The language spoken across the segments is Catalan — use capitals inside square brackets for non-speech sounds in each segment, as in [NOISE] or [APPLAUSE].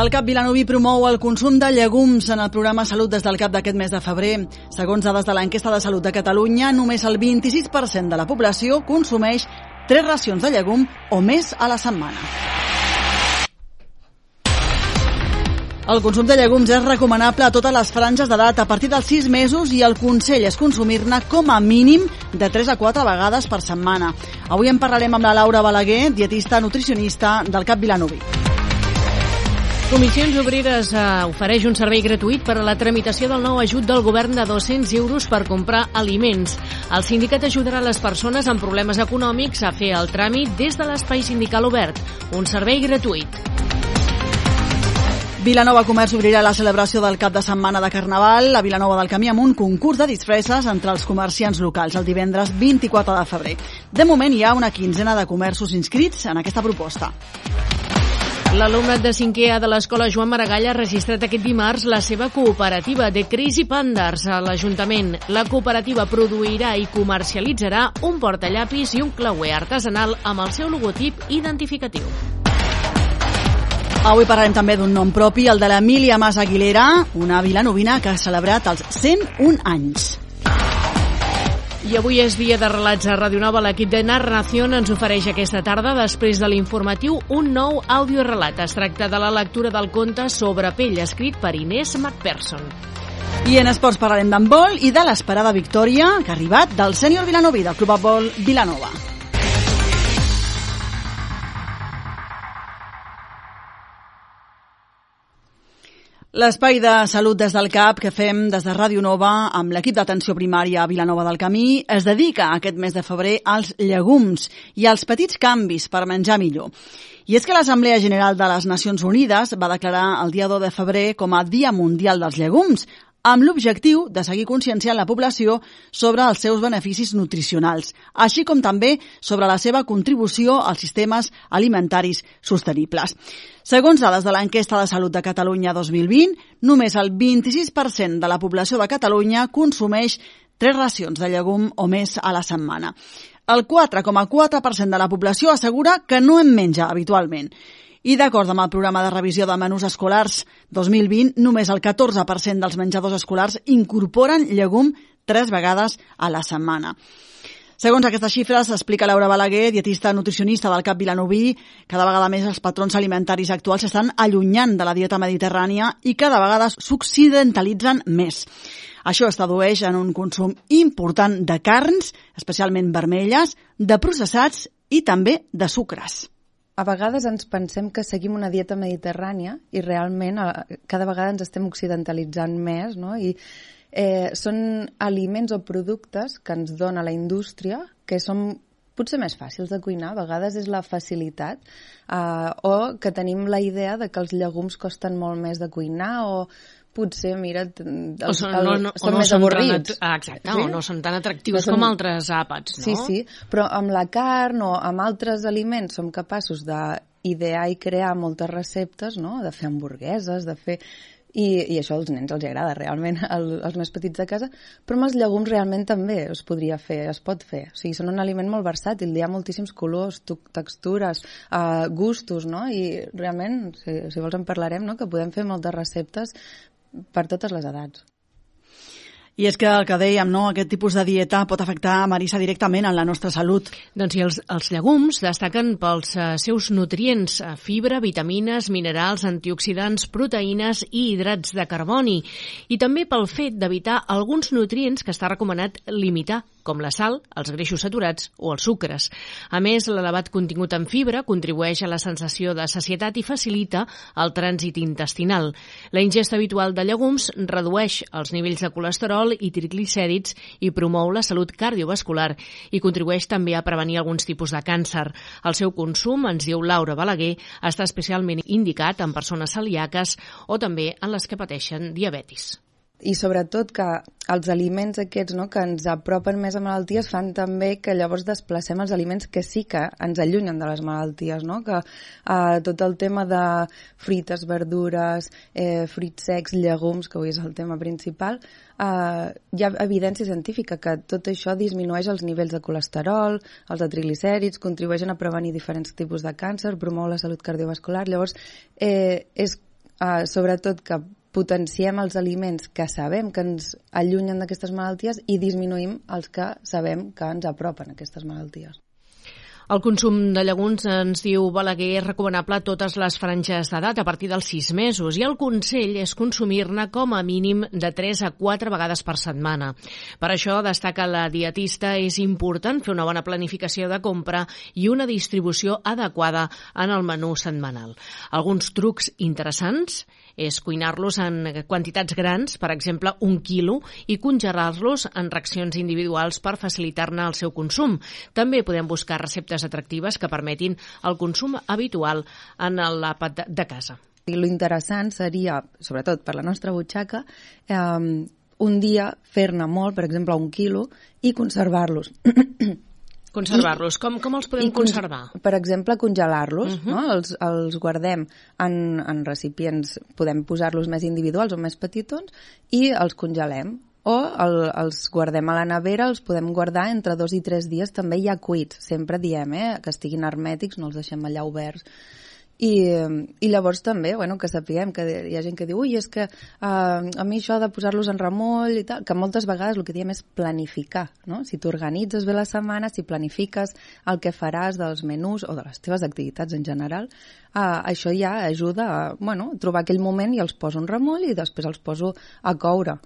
El CAP Vilanoví promou el consum de llegums en el programa Salut des del CAP d'aquest mes de febrer. Segons dades de l'enquesta de salut de Catalunya, només el 26% de la població consumeix tres racions de llegum o més a la setmana. El consum de llegums és recomanable a totes les franges d'edat a partir dels 6 mesos i el consell és consumir-ne com a mínim de 3 a 4 vegades per setmana. Avui en parlarem amb la Laura Balaguer, dietista nutricionista del CAP Vilanoví. Comissions Obreres eh, ofereix un servei gratuït per a la tramitació del nou ajut del govern de 200 euros per comprar aliments. El sindicat ajudarà les persones amb problemes econòmics a fer el tràmit des de l'espai sindical obert, un servei gratuït. Vilanova Comerç obrirà la celebració del cap de setmana de Carnaval a Vilanova del Camí amb un concurs de disfresses entre els comerciants locals el divendres 24 de febrer. De moment hi ha una quinzena de comerços inscrits en aquesta proposta. L'alumnat de 5è A de l'escola Joan Maragall ha registrat aquest dimarts la seva cooperativa de Crazy Panders a l'Ajuntament. La cooperativa produirà i comercialitzarà un portallapis i un clauer artesanal amb el seu logotip identificatiu. Avui parlarem també d'un nom propi, el de l'Emília Mas Aguilera, una vilanovina que ha celebrat els 101 anys. I avui és dia de relats a Ràdio Nova. L'equip de Narración ens ofereix aquesta tarda, després de l'informatiu, un nou audiorelat. Es tracta de la lectura del conte sobre pell, escrit per Inés McPherson. I en esports parlarem d'handbol i de l'esperada victòria que ha arribat del sènior Vilanovi, del Club Handbol Vilanova. L'espai de salut des del CAP que fem des de Ràdio Nova amb l'equip d'atenció primària a Vilanova del Camí es dedica aquest mes de febrer als llegums i als petits canvis per menjar millor. I és que l'Assemblea General de les Nacions Unides va declarar el dia 2 de febrer com a Dia Mundial dels Llegums, amb l'objectiu de seguir conscienciant la població sobre els seus beneficis nutricionals, així com també sobre la seva contribució als sistemes alimentaris sostenibles. Segons dades de l'enquesta de salut de Catalunya 2020, només el 26% de la població de Catalunya consumeix tres racions de llegum o més a la setmana. El 4,4% de la població assegura que no en menja habitualment i d'acord amb el programa de revisió de menús escolars 2020, només el 14% dels menjadors escolars incorporen llegum tres vegades a la setmana. Segons aquestes xifres, explica Laura Balaguer, dietista nutricionista del CAP Vilanoví, cada vegada més els patrons alimentaris actuals s'estan allunyant de la dieta mediterrània i cada vegada s'occidentalitzen més. Això es tradueix en un consum important de carns, especialment vermelles, de processats i també de sucres a vegades ens pensem que seguim una dieta mediterrània i realment eh, cada vegada ens estem occidentalitzant més, no? I eh, són aliments o productes que ens dona la indústria que són potser més fàcils de cuinar, a vegades és la facilitat, eh, o que tenim la idea de que els llegums costen molt més de cuinar o potser, mira, els, o són, no, no, són o no més són avorrits. Tan, exacte, sí? o no són tan atractius no són... com altres àpats, no? Sí, sí, però amb la carn o amb altres aliments som capaços d'idear i crear moltes receptes, no?, de fer hamburgueses, de fer... I, i això als nens els agrada realment, [LAUGHS] el, els més petits de casa, però amb els llegums realment també es podria fer, es pot fer. O sigui, són un aliment molt versàtil, hi ha moltíssims colors, textures, uh, gustos, no? I realment, si, si vols en parlarem, no? que podem fer moltes receptes per totes les edats. I és que el que dèiem, no? aquest tipus de dieta pot afectar a Marisa directament en la nostra salut. Doncs sí, els, els llegums destaquen pels uh, seus nutrients, uh, fibra, vitamines, minerals, antioxidants, proteïnes i hidrats de carboni. I també pel fet d'evitar alguns nutrients que està recomanat limitar com la sal, els greixos saturats o els sucres. A més, l'elevat contingut en fibra contribueix a la sensació de sacietat i facilita el trànsit intestinal. La ingesta habitual de llegums redueix els nivells de colesterol i triglicèrids i promou la salut cardiovascular i contribueix també a prevenir alguns tipus de càncer. El seu consum, ens diu Laura Balaguer, està especialment indicat en persones celíaques o també en les que pateixen diabetis i sobretot que els aliments aquests no, que ens apropen més a malalties fan també que llavors desplacem els aliments que sí que ens allunyen de les malalties, no? que eh, tot el tema de frites, verdures, eh, fruits secs, llegums, que avui és el tema principal, eh, hi ha evidència científica que tot això disminueix els nivells de colesterol, els de triglicèrids, contribueixen a prevenir diferents tipus de càncer, promou la salut cardiovascular, llavors eh, és uh, sobretot que potenciem els aliments que sabem que ens allunyen d'aquestes malalties i disminuïm els que sabem que ens apropen a aquestes malalties. El consum de llegums, ens diu Balaguer, és recomanable a totes les franges d'edat a partir dels 6 mesos i el consell és consumir-ne com a mínim de 3 a 4 vegades per setmana. Per això, destaca la dietista, és important fer una bona planificació de compra i una distribució adequada en el menú setmanal. Alguns trucs interessants és cuinar-los en quantitats grans, per exemple, un quilo, i congelar-los en racions individuals per facilitar-ne el seu consum. També podem buscar receptes atractives que permetin el consum habitual en l'àpat de casa. I lo interessant seria, sobretot per la nostra butxaca, eh, un dia fer-ne molt, per exemple, un quilo, i conservar-los. [CLEARS THROAT] Conservar-los. Com, com els podem conservar? Per exemple, congelar-los. Uh -huh. no? els, els guardem en, en recipients, podem posar-los més individuals o més petitons, i els congelem. O el, els guardem a la nevera, els podem guardar entre dos i tres dies, també ja cuits. Sempre diem eh, que estiguin hermètics, no els deixem allà oberts i, i llavors també, bueno, que sapiguem que hi ha gent que diu, ui, és que uh, a mi això de posar-los en remoll i tal, que moltes vegades el que diem és planificar, no? Si t'organitzes bé la setmana, si planifiques el que faràs dels menús o de les teves activitats en general, uh, això ja ajuda a, bueno, trobar aquell moment i els poso en remoll i després els poso a coure.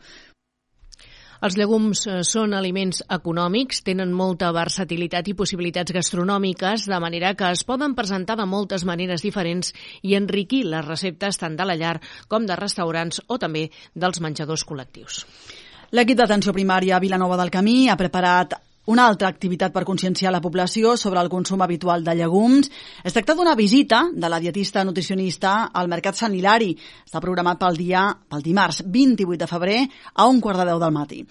Els llegums eh, són aliments econòmics, tenen molta versatilitat i possibilitats gastronòmiques, de manera que es poden presentar de moltes maneres diferents i enriquir les receptes tant de la llar com de restaurants o també dels menjadors col·lectius. L'equip d'atenció primària a Vilanova del Camí ha preparat una altra activitat per conscienciar la població sobre el consum habitual de llegums. Es tracta d'una visita de la dietista nutricionista al Mercat Sant Hilari. Està programat pel dia, pel dimarts 28 de febrer a un quart de deu del matí.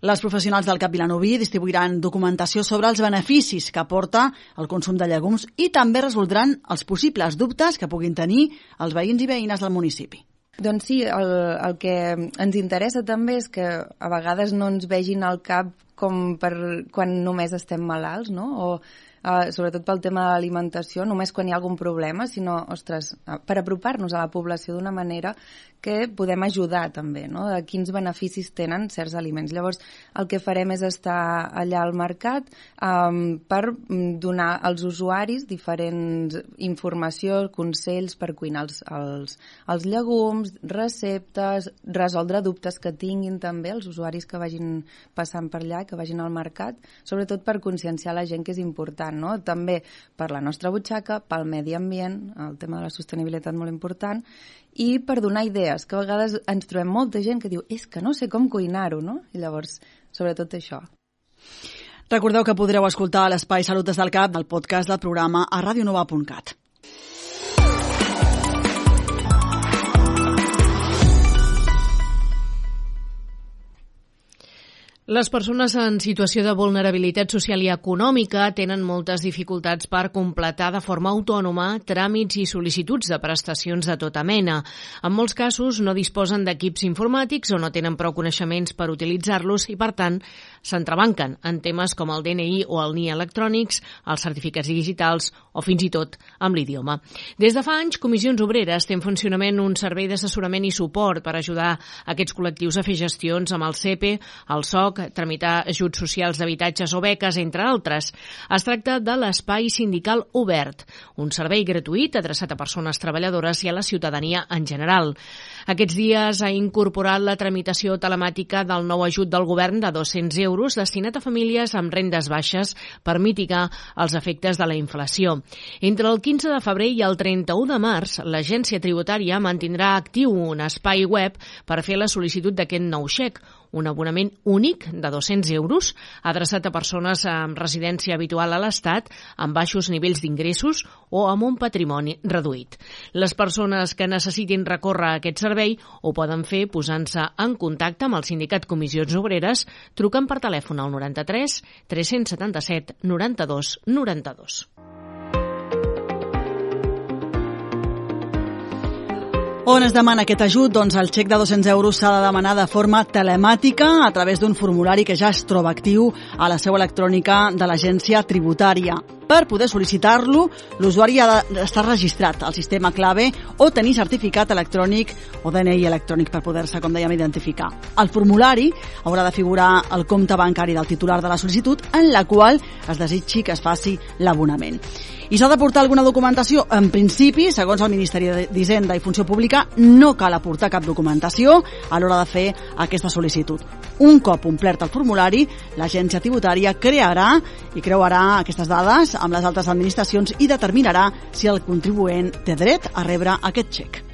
Les professionals del Cap Vilanoví distribuiran documentació sobre els beneficis que aporta el consum de llegums i també resoldran els possibles dubtes que puguin tenir els veïns i veïnes del municipi. Doncs sí, el, el que ens interessa també és que a vegades no ens vegin al cap com per quan només estem malalts, no? O uh, sobretot pel tema de l'alimentació, només quan hi ha algun problema, sinó, ostres, per apropar-nos a la població d'una manera que podem ajudar també, no? de quins beneficis tenen certs aliments. Llavors, el que farem és estar allà al mercat um, per donar als usuaris diferents informació, consells per cuinar els, els, els llegums, receptes, resoldre dubtes que tinguin també els usuaris que vagin passant per allà, que vagin al mercat, sobretot per conscienciar la gent que és important, no? també per la nostra butxaca, pel medi ambient, el tema de la sostenibilitat molt important, i per donar idees, que a vegades ens trobem molta gent que diu és que no sé com cuinar-ho, no? I llavors, sobretot això. Recordeu que podreu escoltar l'Espai Salut des del Cap del podcast del programa a radionova.cat. Les persones en situació de vulnerabilitat social i econòmica tenen moltes dificultats per completar de forma autònoma tràmits i sol·licituds de prestacions de tota mena. En molts casos no disposen d'equips informàtics o no tenen prou coneixements per utilitzar-los i, per tant, s'entrebanquen en temes com el DNI o el NI electrònics, els certificats digitals o fins i tot amb l'idioma. Des de fa anys, Comissions Obreres té en funcionament un servei d'assessorament i suport per ajudar aquests col·lectius a fer gestions amb el CEPE, el SOC, tramitar ajuts socials d'habitatges o beques, entre altres. Es tracta de l'Espai Sindical Obert, un servei gratuït adreçat a persones treballadores i a la ciutadania en general. Aquests dies ha incorporat la tramitació telemàtica del nou ajut del govern de 200 euros destinat a famílies amb rendes baixes per mitigar els efectes de la inflació. Entre el 15 de febrer i el 31 de març, l'Agència Tributària mantindrà actiu un espai web per fer la sol·licitud d'aquest nou xec, un abonament únic de 200 euros adreçat a persones amb residència habitual a l'Estat, amb baixos nivells d'ingressos o amb un patrimoni reduït. Les persones que necessitin recórrer a aquest servei ho poden fer posant-se en contacte amb el sindicat Comissions Obreres trucant per telèfon al 93 377 92 92. On es demana aquest ajut? Doncs el xec de 200 euros s'ha de demanar de forma telemàtica a través d'un formulari que ja es troba actiu a la seu electrònica de l'agència tributària. Per poder sol·licitar-lo, l'usuari ha d'estar registrat al sistema clave o tenir certificat electrònic o DNI electrònic per poder-se, com dèiem, identificar. Al formulari haurà de figurar el compte bancari del titular de la sol·licitud en la qual es desitgi que es faci l'abonament. I s'ha de portar alguna documentació? En principi, segons el Ministeri d'Hisenda i Funció Pública, no cal aportar cap documentació a l'hora de fer aquesta sol·licitud. Un cop omplert el formulari, l'agència tributària crearà i creuarà aquestes dades amb les altres administracions i determinarà si el contribuent té dret a rebre aquest xec.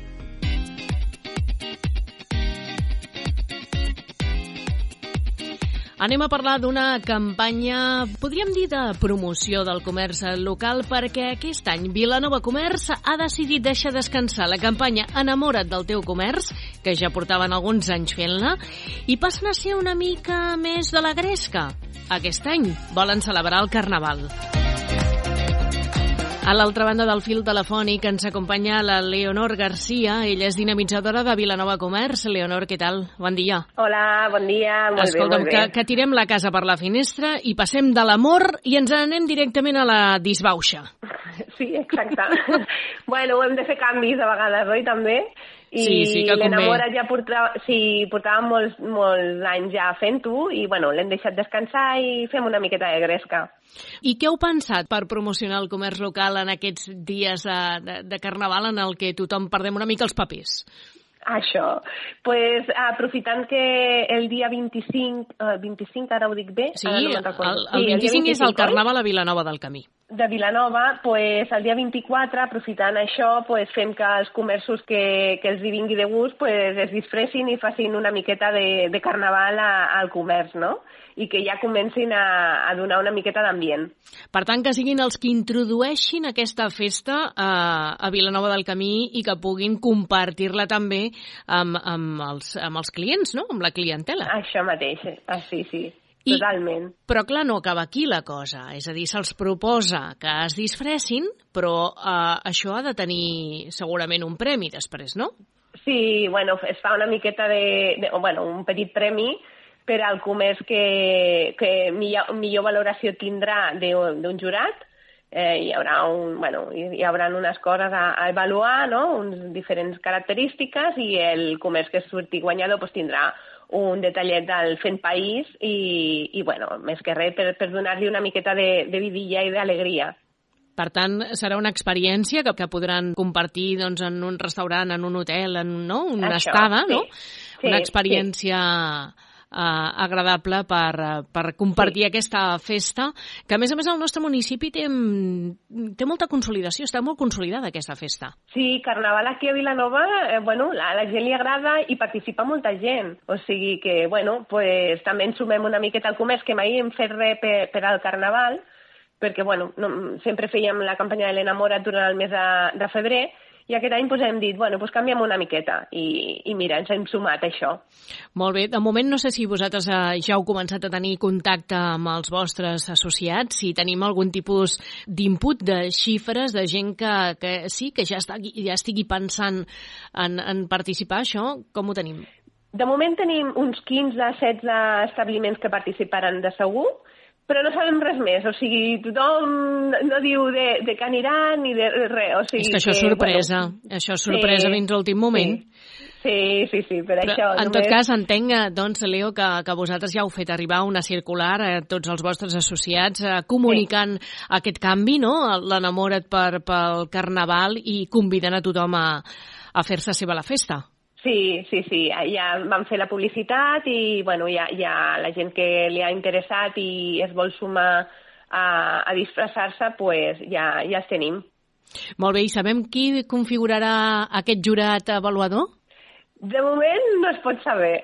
Anem a parlar d'una campanya, podríem dir, de promoció del comerç local perquè aquest any Vilanova Comerç ha decidit deixar descansar la campanya Enamora't del teu comerç, que ja portaven alguns anys fent-la, i passen a ser una mica més de la gresca. Aquest any volen celebrar el Carnaval. A l'altra banda del fil telefònic ens acompanya la Leonor Garcia. Ella és dinamitzadora de Vilanova Comerç. Leonor, què tal? Bon dia. Hola, bon dia. Molt Escolta'm, bé, molt que, bé. que tirem la casa per la finestra i passem de l'amor i ens anem directament a la disbauxa. [LAUGHS] Sí, exacte. [LAUGHS] bueno, hem de fer canvis a vegades, oi, també? I Sí, sí que l'enamora ja portava, sí, portava molts, molts anys ja fent-ho i, bueno, l'hem deixat descansar i fem una miqueta de gresca. I què heu pensat per promocionar el comerç local en aquests dies de, de, de Carnaval en el que tothom perdem una mica els papers? Això. pues, aprofitant que el dia 25, eh, 25 ara ho dic bé? Sí, no el, el, Sí, dia 25 és el? Carnaval a Vilanova del Camí. De Vilanova, pues, el dia 24, aprofitant això, pues, fem que els comerços que, que els hi vingui de gust pues, es disfressin i facin una miqueta de, de carnaval a, al comerç, no? I que ja comencin a, a donar una miqueta d'ambient. Per tant, que siguin els que introdueixin aquesta festa a, a Vilanova del Camí i que puguin compartir-la també amb, amb, els, amb els clients, no? amb la clientela. Això mateix, ah, sí, sí, I- totalment. Però clar, no acaba aquí la cosa. És a dir, se'ls proposa que es disfressin, però eh, això ha de tenir segurament un premi després, no? Sí, bueno, es fa una miqueta de, de bueno, un petit premi per al comerç que, que millor, millor valoració tindrà de- d'un jurat. Eh, hi haurà un, bueno, hi, hi haurà unes coses a, a avaluar, no? uns diferents característiques i el comerç que surti guanyador pues, tindrà un detallet del fent país i, i bueno, més que res per, per donar-li una miqueta de, de vidilla i d'alegria. Per tant, serà una experiència que, que podran compartir doncs, en un restaurant, en un hotel, en no? una Això, estada, sí. no? Sí, una experiència eh, agradable per, eh, per compartir Sí. aquesta festa, que a més a més el nostre municipi té, mm, té molta consolidació, està molt consolidada aquesta festa. Sí, Carnaval aquí a Vilanova, eh, bueno, a la gent li agrada i participa molta gent. O sigui que, bueno, pues, també ens sumem una miqueta al comerç, que mai hem fet res per, per al Carnaval, perquè, bueno, no, sempre fèiem la campanya de l'enamorat durant el mes de, de febrer, i aquest any pues, hem dit, bueno, pues canviem una miqueta. I, i mira, ens hem sumat a això. Molt bé, de moment no sé si vosaltres eh, ja heu començat a tenir contacte amb els vostres associats, si tenim algun tipus d'input de xifres de gent que, que sí, que ja, està, ja estigui pensant en, en participar, això, com ho tenim? De moment tenim uns 15-16 establiments que participaran de segur, però no sabem res més, o sigui, tothom no diu de, de què aniran ni de res, o sigui És que això és sorpresa, Bueno, això és sorpresa Sí, fins a l'últim moment. Sí, sí, sí, per Però, això... en només... tot cas, entenc, eh, doncs, Leo, que, que vosaltres ja heu fet arribar una circular a tots els vostres associats eh, comunicant aquest canvi, no?, l'enamora't per, pel Carnaval i convidant a tothom a, a fer-se seva la festa. Sí, sí, sí, ja vam fer la publicitat i, bueno, ja, ja la gent que li ha interessat i es vol sumar a, a disfressar-se, pues ja, ja els tenim. Molt bé, i sabem qui configurarà aquest jurat avaluador? De moment no es pot saber,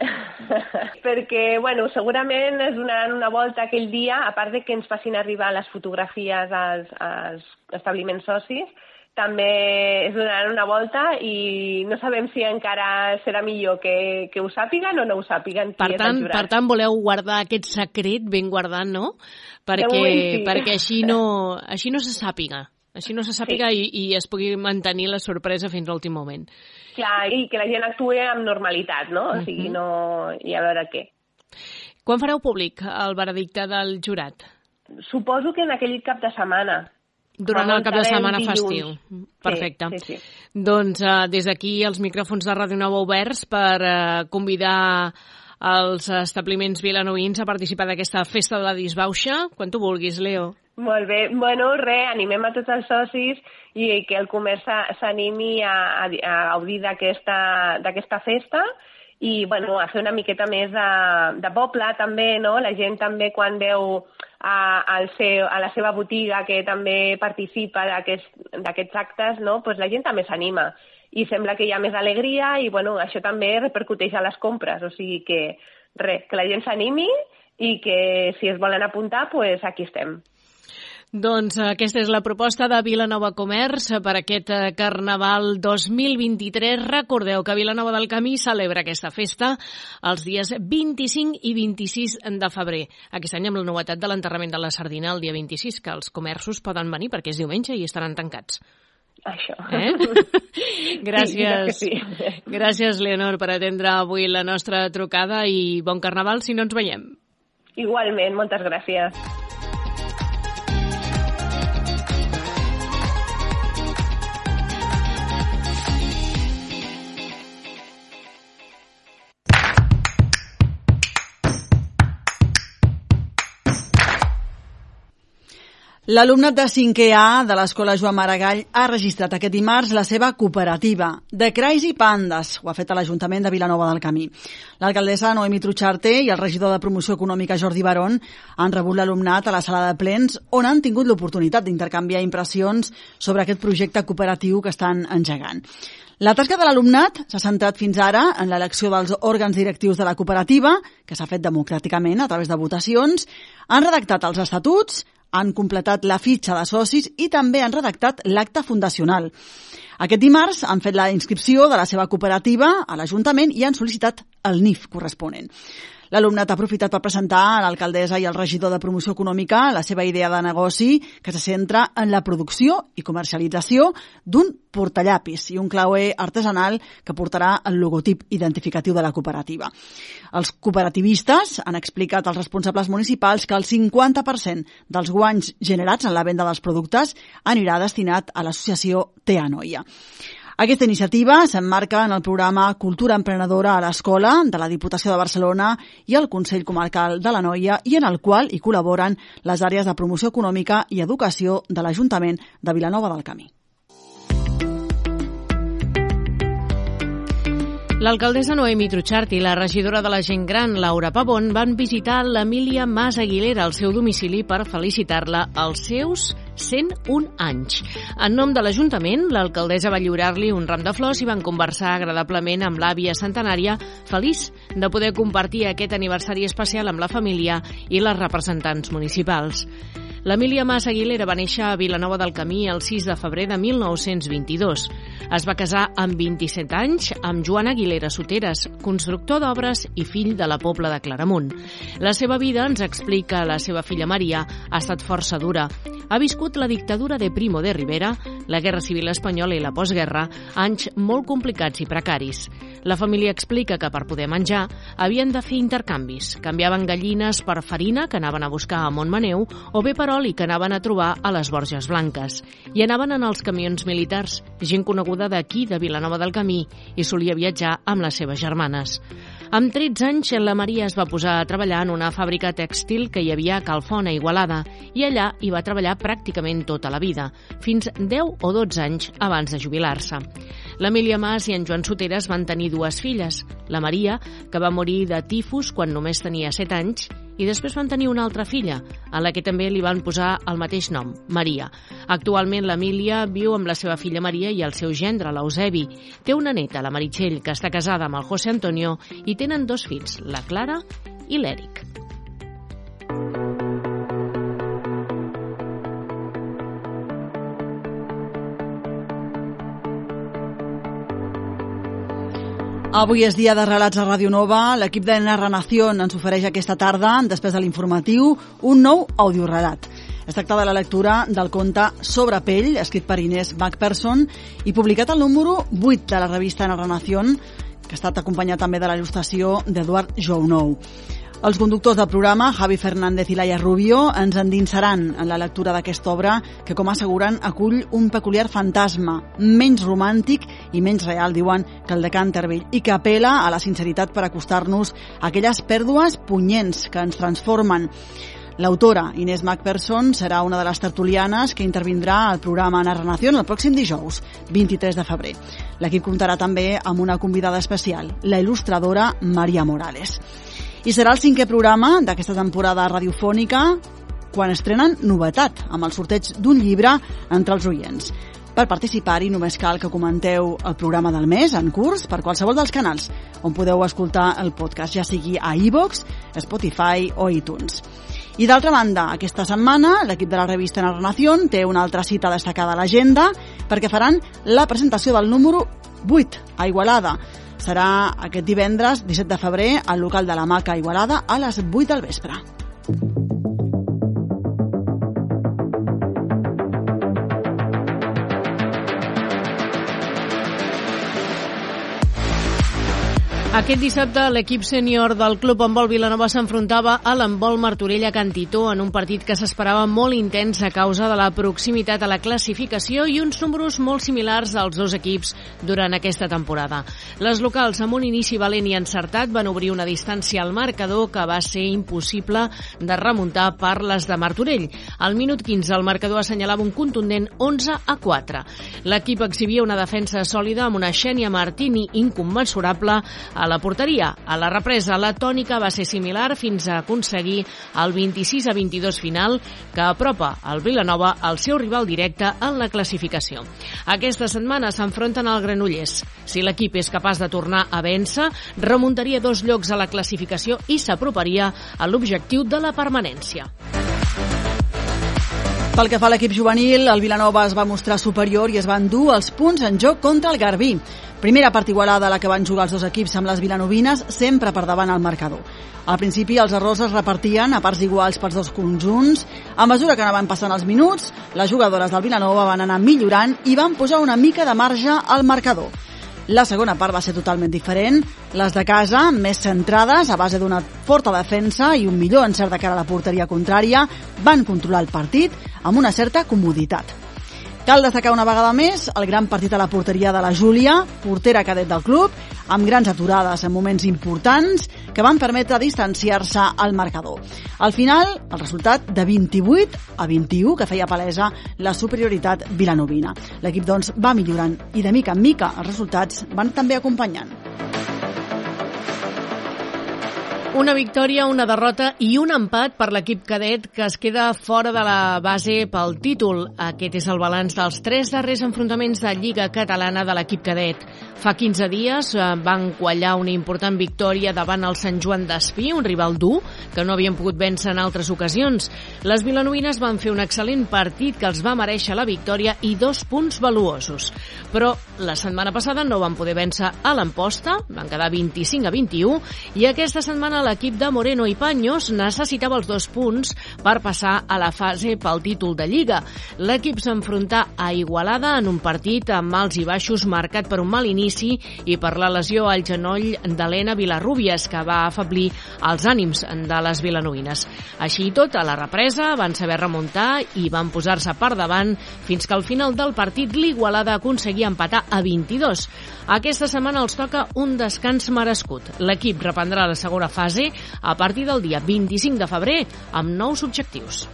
[LAUGHS] perquè bueno, segurament es donaran una volta aquell dia, a part de que ens facin arribar les fotografies als, als establiments socis, també es donaran una volta i no sabem si encara serà millor que, que ho sàpiguen o no ho sàpiguen Per tant, per tant, voleu guardar aquest secret ben guardat, no? Perquè, moment sí. perquè així, no, així no se sàpiga. Així no se sàpiga sí. i, i es pugui mantenir la sorpresa fins a l'últim moment. Clar, i que la gent actuï amb normalitat, no? O sigui, no... I a veure què. Quan fareu públic el veredicte del jurat? Suposo que en aquell cap de setmana. Durant el cap de setmana festiu. Perfecte. Sí, sí, sí. Doncs uh, des d'aquí els micròfons de Ràdio Nova oberts per uh, convidar els establiments vilanovins a participar d'aquesta festa de la disbauxa, quan tu vulguis, Leo. Molt bé. Bueno, res, animem a tots els socis i que el comerç s'animi a, a, a gaudir d'aquesta festa i bueno, a fer una miqueta més de, de poble també, no? La gent també quan veu a, al seu, a la seva botiga que també participa d'aquests aquest, actes, no? pues la gent també s'anima i sembla que hi ha més alegria i bueno, això també repercuteix a les compres, o sigui que res, que la gent s'animi i que si es volen apuntar, pues aquí estem. Doncs aquesta és la proposta de Vilanova Comerç per aquest eh, Carnaval 2023. Recordeu que Vilanova del Camí celebra aquesta festa els dies 25 i 26 de febrer. Aquest any amb la novetat de l'enterrament de la sardina el dia 26, que els comerços poden venir perquè és diumenge i estaran tancats. Això. Eh? [LAUGHS] [LAUGHS] Gràcies. Sí, sí. Gràcies, Leonor, per atendre avui la nostra trucada i bon Carnaval si no ens veiem. Igualment, moltes gràcies. L'alumnat de 5è A de l'Escola Joan Maragall ha registrat aquest dimarts la seva cooperativa de Crais i. Ho ha fet a l'Ajuntament de Vilanova del Camí. L'alcaldessa Noemi Trucharte i el regidor de Promoció Econòmica Jordi Barón han rebut l'alumnat a la sala de plens on han tingut l'oportunitat d'intercanviar impressions sobre aquest projecte cooperatiu que estan engegant. La tasca de l'alumnat s'ha centrat fins ara en l'elecció dels òrgans directius de la cooperativa, que s'ha fet democràticament a través de votacions, han redactat els estatuts, han completat la fitxa de socis i també han redactat l'acte fundacional. Aquest dimarts han fet la inscripció de la seva cooperativa a l'Ajuntament i han sol·licitat el NIF corresponent. L'alumnat ha aprofitat per presentar a l'alcaldessa i al regidor de promoció econòmica la seva idea de negoci que se centra en la producció i comercialització d'un portallapis i un clauer artesanal que portarà el logotip identificatiu de la cooperativa. Els cooperativistes han explicat als responsables municipals que el 50% dels guanys generats en la venda dels productes anirà destinat a l'associació Teanoia. Aquesta iniciativa s'emmarca en el programa Cultura Emprenedora a l'Escola de la Diputació de Barcelona i el Consell Comarcal de la Noia i en el qual hi col·laboren les àrees de promoció econòmica i educació de l'Ajuntament de Vilanova del Camí. L'alcaldessa Noemi Truchart i la regidora de la gent gran, Laura Pavón, van visitar l'Emília Mas Aguilera al seu domicili per felicitar-la als seus 101 anys. En nom de l'Ajuntament, l'alcaldessa va lliurar-li un ram de flors i van conversar agradablement amb l'àvia centenària, feliç de poder compartir aquest aniversari especial amb la família i les representants municipals. L'Emília Mas Aguilera va néixer a Vilanova del Camí el 6 de febrer de 1922. Es va casar amb 27 anys amb Joan Aguilera Soteres, constructor d'obres i fill de la Pobla de Claramunt. La seva vida, ens explica la seva filla Maria, ha estat força dura. Ha viscut la dictadura de Primo de Rivera, la Guerra Civil Espanyola i la postguerra, anys molt complicats i precaris. La família explica que per poder menjar havien de fer intercanvis. Canviaven gallines per farina que anaven a buscar a Montmaneu o bé per oli que anaven a trobar a les Borges Blanques. I anaven en els camions militars, gent coneguda d'aquí, de Vilanova del Camí, i solia viatjar amb les seves germanes. Amb 13 anys, la Maria es va posar a treballar en una fàbrica tèxtil que hi havia a Calfona, Igualada, i allà hi va treballar pràcticament tota la vida, fins 10 o 12 anys abans de jubilar-se. L'Emília Mas i en Joan Soteres van tenir dues filles, la Maria, que va morir de tifus quan només tenia 7 anys, i després van tenir una altra filla, a la que també li van posar el mateix nom, Maria. Actualment l'Emília viu amb la seva filla Maria i el seu gendre, l'Eusebi. Té una neta, la Meritxell, que està casada amb el José Antonio i tenen dos fills, la Clara i l'Èric. Avui és dia de relats a Ràdio Nova. L'equip de Narranación ens ofereix aquesta tarda, després de l'informatiu, un nou audiorelat. Es tracta de la lectura del conte Sobre pell, escrit per Inés Macpherson i publicat al número 8 de la revista Narranación, que ha estat acompanyat també de la il·lustració d'Eduard Jounou. Els conductors del programa, Javi Fernández i Laia Rubio, ens endinsaran en la lectura d'aquesta obra que, com asseguren, acull un peculiar fantasma, menys romàntic i menys real, diuen, que el de Canterville, i que apela a la sinceritat per acostar-nos a aquelles pèrdues punyents que ens transformen. L'autora, Inés Macpherson, serà una de les tertulianes que intervindrà al programa Narració el pròxim dijous, 23 de febrer. L'equip comptarà també amb una convidada especial, la il·lustradora Maria Morales. I serà el cinquè programa d'aquesta temporada radiofònica quan estrenen novetat, amb el sorteig d'un llibre entre els oients. Per participar-hi només cal que comenteu el programa del mes en curs per qualsevol dels canals on podeu escoltar el podcast, ja sigui a iVox, Spotify o iTunes. I d'altra banda, aquesta setmana l'equip de la revista Narración té una altra cita destacada a l'agenda perquè faran la presentació del número 8 a Igualada serà aquest divendres 17 de febrer al local de la Maca Igualada a les 8 del vespre. Aquest dissabte l'equip sènior del Club Handbol Vilanova s'enfrontava a l'handbol Martorella Cantitó en un partit que s'esperava molt intens a causa de la proximitat a la classificació i uns números molt similars als dos equips durant aquesta temporada. Les locals, amb un inici valent i encertat, van obrir una distància al marcador que va ser impossible de remuntar per les de Martorell. Al minut 15 el marcador assenyalava un contundent 11 a 4. L'equip exhibia una defensa sòlida amb una Xènia Martini inconmensurable a la porteria. A la represa, la tònica va ser similar fins a aconseguir el 26 a 22 final que apropa el Vilanova al seu rival directe en la classificació. Aquesta setmana s'enfronten al Granollers. Si l'equip és capaç de tornar a vèncer, remuntaria dos llocs a la classificació i s'aproparia a l'objectiu de la permanència. Pel que fa a l'equip juvenil, el Vilanova es va mostrar superior i es van dur els punts en joc contra el Garbí. Primera part igualada a la que van jugar els dos equips amb les vilanovines, sempre per davant al marcador. Al principi els errors es repartien a parts iguals pels dos conjunts. A mesura que anaven passant els minuts, les jugadores del Vilanova van anar millorant i van posar una mica de marge al marcador. La segona part va ser totalment diferent. Les de casa, més centrades, a base d'una forta defensa i un millor encert de cara a la porteria contrària, van controlar el partit amb una certa comoditat. Cal destacar una vegada més el gran partit a la porteria de la Júlia, portera cadet del club, amb grans aturades en moments importants que van permetre distanciar-se al marcador. Al final, el resultat de 28 a 21 que feia palesa la superioritat vilanovina. L'equip doncs va millorant i de mica en mica els resultats van també acompanyant. Una victòria, una derrota i un empat per l'equip cadet que es queda fora de la base pel títol. Aquest és el balanç dels tres darrers enfrontaments de Lliga Catalana de l'equip cadet. Fa 15 dies eh, van quallar una important victòria davant el Sant Joan d'Espí, un rival dur que no havien pogut vèncer en altres ocasions. Les vilanovines van fer un excel·lent partit que els va mereixer la victòria i dos punts valuosos. Però la setmana passada no van poder vèncer a l'Amposta, van quedar 25 a 21, i aquesta setmana l'equip de Moreno i Paños necessitava els dos punts per passar a la fase pel títol de Lliga. L'equip s'enfrontà a Igualada en un partit amb mals i baixos marcat per un mal inici i per la lesió al genoll d'Helena Vilarrubias, que va afablir els ànims de les vilanovines. Així i tot, a la represa van saber remuntar i van posar-se per davant fins que al final del partit l'Igualada aconseguia empatar a 22. Aquesta setmana els toca un descans merescut. L'equip reprendrà la segona fase a partir del dia 25 de febrer amb nous objectius.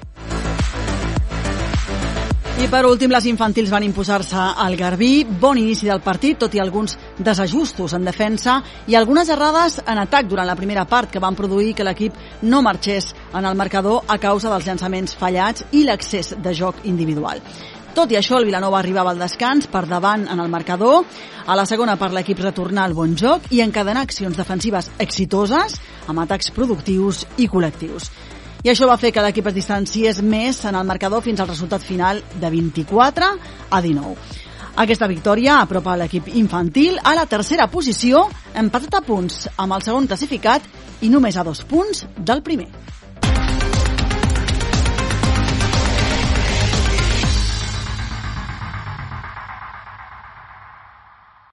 I per últim, les infantils van imposar-se al Garbí. Bon inici del partit, tot i alguns desajustos en defensa i algunes errades en atac durant la primera part que van produir que l'equip no marxés en el marcador a causa dels llançaments fallats i l'accés de joc individual. Tot i això, el Vilanova arribava al descans per davant en el marcador. A la segona part l'equip retornar al bon joc i encadenar accions defensives exitoses amb atacs productius i col·lectius. I això va fer que l'equip es distanciés més en el marcador fins al resultat final de 24 a 19. Aquesta victòria apropa l'equip infantil a la tercera posició, empatat a punts amb el segon classificat i només a dos punts del primer.